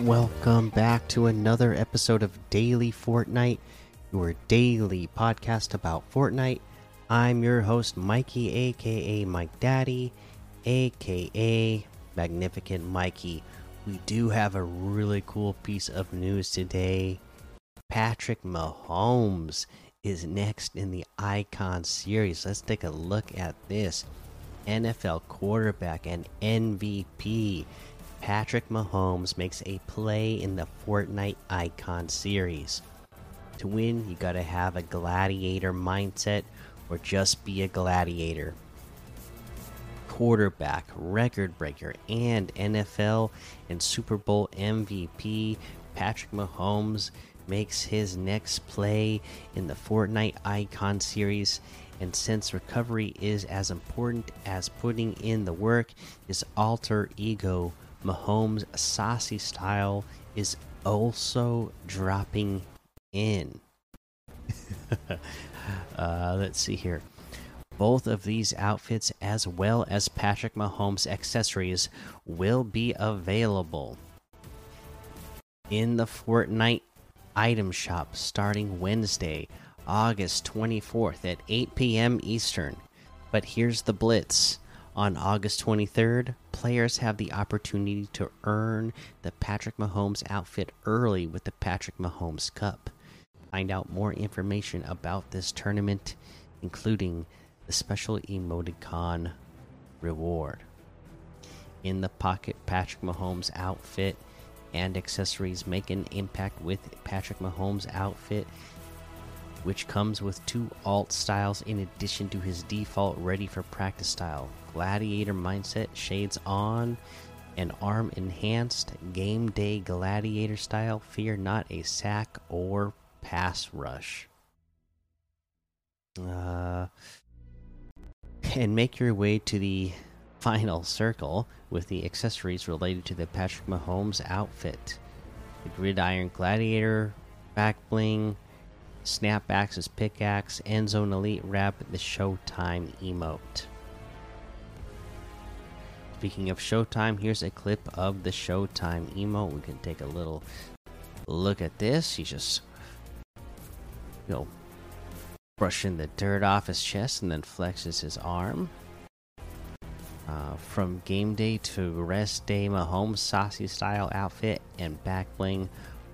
Welcome back to another episode of Daily Fortnite, your daily podcast about Fortnite. I'm your host, Mikey, aka Mike Daddy, aka Magnificent Mikey. We do have a really cool piece of news today. Patrick Mahomes is next in the Icon series. Let's take a look at this. NFL quarterback and MVP Patrick Mahomes makes a play in the Fortnite Icon series. To win, you gotta have a gladiator mindset or just be a gladiator. Quarterback, record breaker, and NFL and Super Bowl MVP Patrick Mahomes makes his next play in the Fortnite Icon series. And since recovery is as important as putting in the work, his alter ego Mahomes' saucy style is also dropping in. uh, let's see here. Both of these outfits, as well as Patrick Mahomes' accessories, will be available in the Fortnite item shop starting Wednesday, August 24th at 8 p.m. Eastern. But here's the blitz on August 23rd, players have the opportunity to earn the Patrick Mahomes outfit early with the Patrick Mahomes Cup. Find out more information about this tournament, including the special emoticon reward. In the pocket, Patrick Mahomes outfit and accessories make an impact with Patrick Mahomes outfit which comes with two alt styles in addition to his default ready for practice style. Gladiator mindset shades on and arm enhanced game day gladiator style. Fear not a sack or pass rush. Uh, and make your way to the final circle with the accessories related to the Patrick Mahomes outfit. The Gridiron Gladiator, back bling, Snapbacks is pickaxe, End Zone Elite wrap, the Showtime emote. Speaking of Showtime, here's a clip of the Showtime emote. We can take a little look at this. He's just, you know, brushing the dirt off his chest and then flexes his arm. Uh, from game day to rest day, Mahomes saucy style outfit and back bling.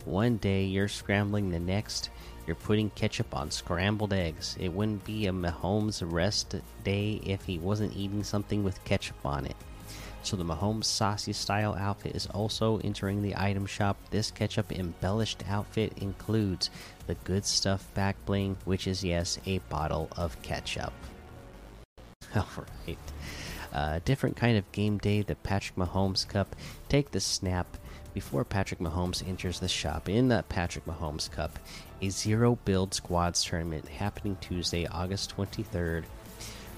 One day you're scrambling, the next you're putting ketchup on scrambled eggs. It wouldn't be a Mahomes rest day if he wasn't eating something with ketchup on it. So the Mahomes saucy style outfit is also entering the item shop. This ketchup embellished outfit includes the good stuff back bling, which is yes, a bottle of ketchup. Alright. Uh, different kind of game day, the Patrick Mahomes Cup. Take the snap before Patrick Mahomes enters the shop in the Patrick Mahomes Cup, a zero build squads tournament happening Tuesday, August 23rd.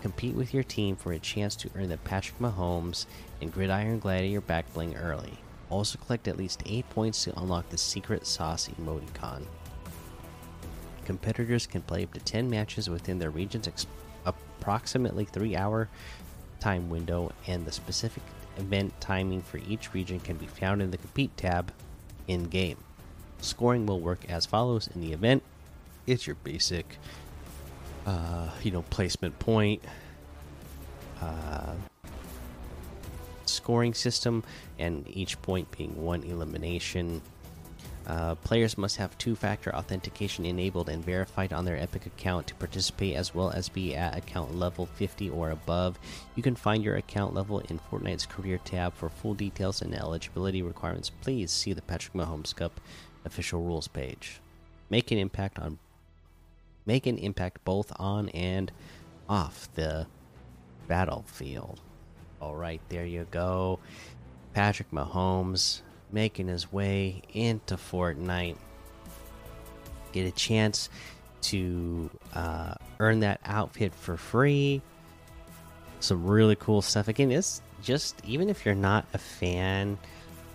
Compete with your team for a chance to earn the Patrick Mahomes and Gridiron Gladiator back bling early. Also, collect at least 8 points to unlock the secret sauce emoticon. Competitors can play up to 10 matches within their region's approximately 3 hour time window, and the specific event timing for each region can be found in the Compete tab in game. Scoring will work as follows in the event. It's your basic, uh, you know, placement point, uh, scoring system, and each point being one elimination. Uh, players must have two factor authentication enabled and verified on their Epic account to participate, as well as be at account level 50 or above. You can find your account level in Fortnite's career tab. For full details and eligibility requirements, please see the Patrick Mahomes Cup official rules page. Make an impact on make an impact both on and off the battlefield. All right, there you go. Patrick Mahomes making his way into Fortnite. Get a chance to uh, earn that outfit for free. Some really cool stuff. Again, it's just even if you're not a fan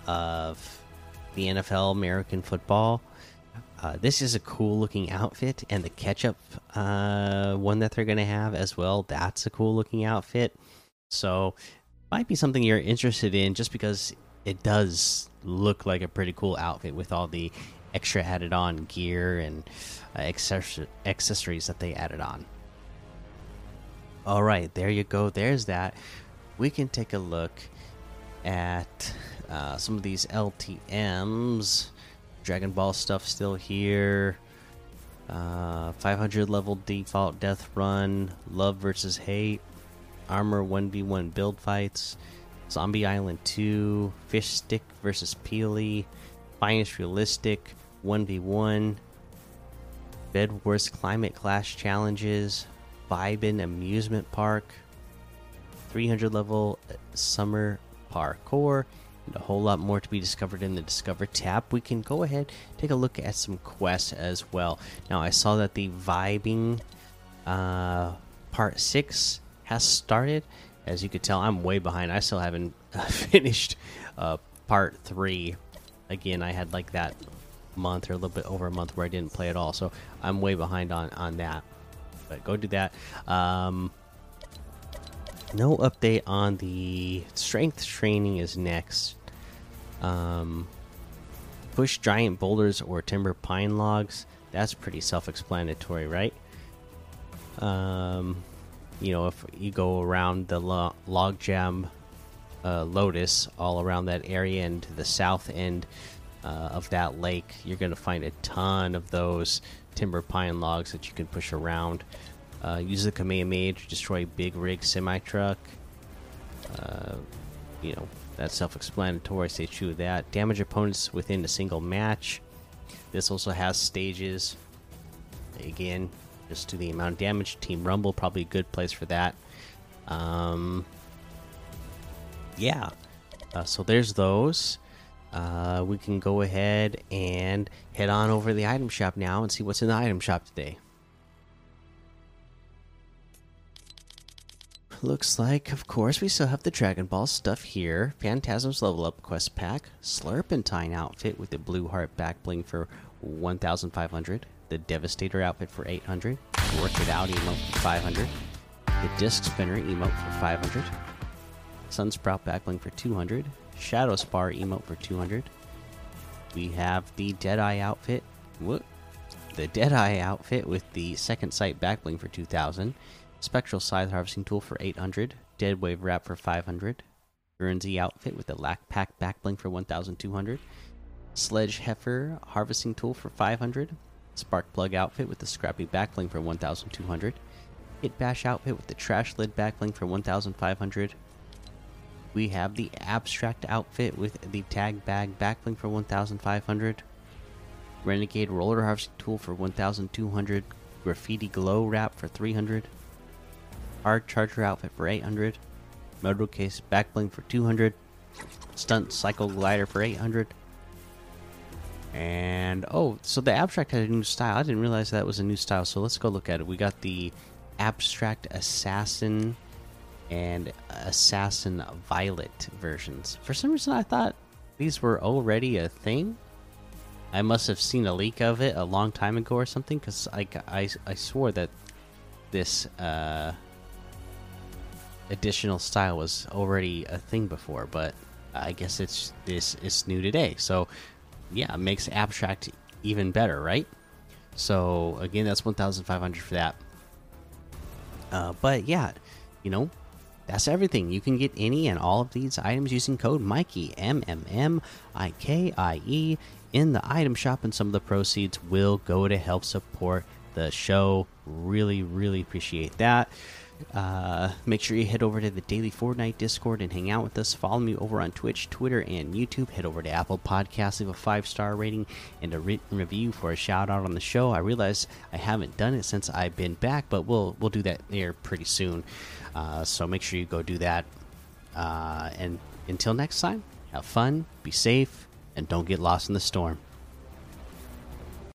of the NFL, American football, uh, this is a cool looking outfit, and the ketchup uh, one that they're going to have as well. That's a cool looking outfit. So, might be something you're interested in just because it does look like a pretty cool outfit with all the extra added on gear and uh, accessories that they added on. All right, there you go. There's that. We can take a look at uh, some of these LTMs. Dragon Ball stuff still here. Uh, 500 level default death run. Love versus hate. Armor 1v1 build fights. Zombie Island 2. Fish Stick versus Peely. Finest Realistic 1v1. Bed Wars Climate Clash Challenges. Vibin Amusement Park. 300 level Summer Parkour and a whole lot more to be discovered in the Discover tab. We can go ahead take a look at some quests as well. Now I saw that the vibing uh, part six has started. As you could tell, I'm way behind. I still haven't finished uh, part three. Again, I had like that month or a little bit over a month where I didn't play at all, so I'm way behind on on that. But go do that. Um, no update on the strength training is next. Um, push giant boulders or timber pine logs. That's pretty self-explanatory, right? Um, you know, if you go around the lo log jam uh, lotus all around that area and to the south end uh, of that lake, you're going to find a ton of those timber pine logs that you can push around. Uh, use the Kamehameha to destroy big rig semi truck. Uh, you know, that's self explanatory. Stay true to that. Damage opponents within a single match. This also has stages. Again, just to the amount of damage. Team Rumble, probably a good place for that. Um, yeah. Uh, so there's those. Uh, we can go ahead and head on over to the item shop now and see what's in the item shop today. looks like, of course, we still have the Dragon Ball stuff here. Phantasm's level up quest pack, Slurpentine outfit with the blue heart back bling for 1,500, the Devastator outfit for 800, Work It Out emote for 500, the Disc Spinner emote for 500, Sunsprout back bling for 200, Shadow Spar emote for 200. We have the Deadeye outfit. What? The Deadeye outfit with the second sight back bling for 2,000 Spectral Scythe Harvesting Tool for 800. Dead Wave Wrap for 500. Guernsey Outfit with the Lack Pack Backbling for 1200. Sledge Heifer Harvesting Tool for 500. Spark Plug Outfit with the Scrappy Backbling for 1200. Hit Bash Outfit with the Trash Lid Backbling for 1500. We have the Abstract Outfit with the Tag Bag Backbling for 1500. Renegade Roller Harvesting Tool for 1200. Graffiti Glow Wrap for 300 Hard Charger outfit for 800. Moto case backbling for 200. Stunt cycle glider for 800. And oh, so the abstract had a new style. I didn't realize that was a new style. So let's go look at it. We got the abstract assassin and assassin violet versions. For some reason, I thought these were already a thing. I must have seen a leak of it a long time ago or something because I, I, I swore that this uh, additional style was already a thing before, but I guess it's this is new today. So yeah, makes abstract even better, right? So again, that's 1,500 for that. Uh, but yeah, you know, that's everything. You can get any and all of these items using code Mikey M M M I K I E in the item shop, and some of the proceeds will go to help support the show. Really, really appreciate that. Uh, make sure you head over to the Daily Fortnite Discord and hang out with us. Follow me over on Twitch, Twitter, and YouTube. Head over to Apple Podcasts, leave a five star rating and a written review for a shout out on the show. I realize I haven't done it since I've been back, but we'll we'll do that there pretty soon. Uh, so make sure you go do that. Uh, and until next time, have fun, be safe, and don't get lost in the storm.